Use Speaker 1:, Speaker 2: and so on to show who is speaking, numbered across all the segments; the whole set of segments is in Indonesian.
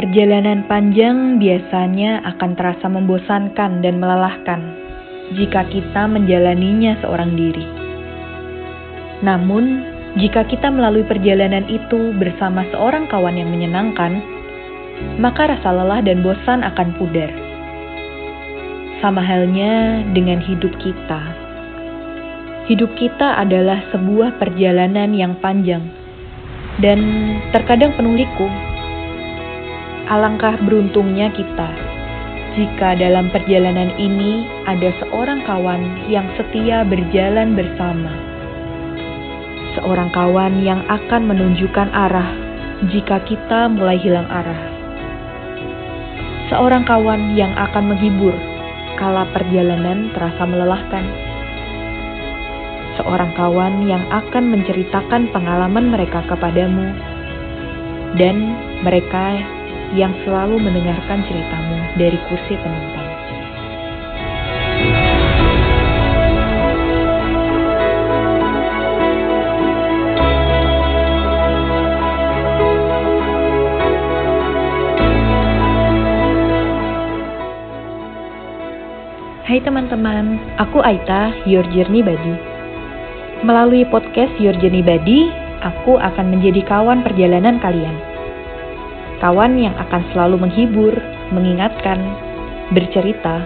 Speaker 1: Perjalanan panjang biasanya akan terasa membosankan dan melelahkan jika kita menjalaninya seorang diri. Namun, jika kita melalui perjalanan itu bersama seorang kawan yang menyenangkan, maka rasa lelah dan bosan akan pudar. Sama halnya dengan hidup kita. Hidup kita adalah sebuah perjalanan yang panjang dan terkadang penuh liku. Alangkah beruntungnya kita jika dalam perjalanan ini ada seorang kawan yang setia berjalan bersama. Seorang kawan yang akan menunjukkan arah jika kita mulai hilang arah. Seorang kawan yang akan menghibur kala perjalanan terasa melelahkan. Seorang kawan yang akan menceritakan pengalaman mereka kepadamu, dan mereka yang selalu mendengarkan ceritamu dari kursi penumpang. Hai teman-teman, aku Aita, Your Journey Buddy. Melalui podcast Your Journey Buddy, aku akan menjadi kawan perjalanan kalian. Kawan yang akan selalu menghibur, mengingatkan, bercerita,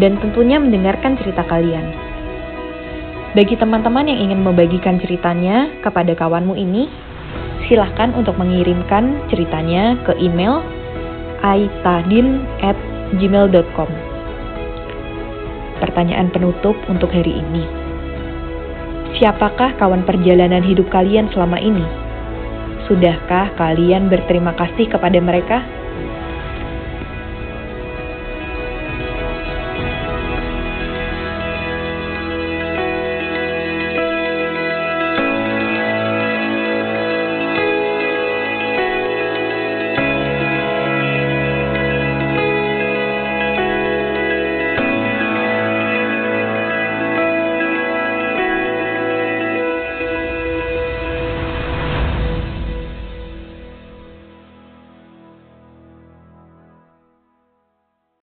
Speaker 1: dan tentunya mendengarkan cerita kalian. Bagi teman-teman yang ingin membagikan ceritanya kepada kawanmu ini, silahkan untuk mengirimkan ceritanya ke email aitadin@gmail.com pertanyaan penutup untuk hari ini. Siapakah kawan perjalanan hidup kalian selama ini? Sudahkah kalian berterima kasih kepada mereka?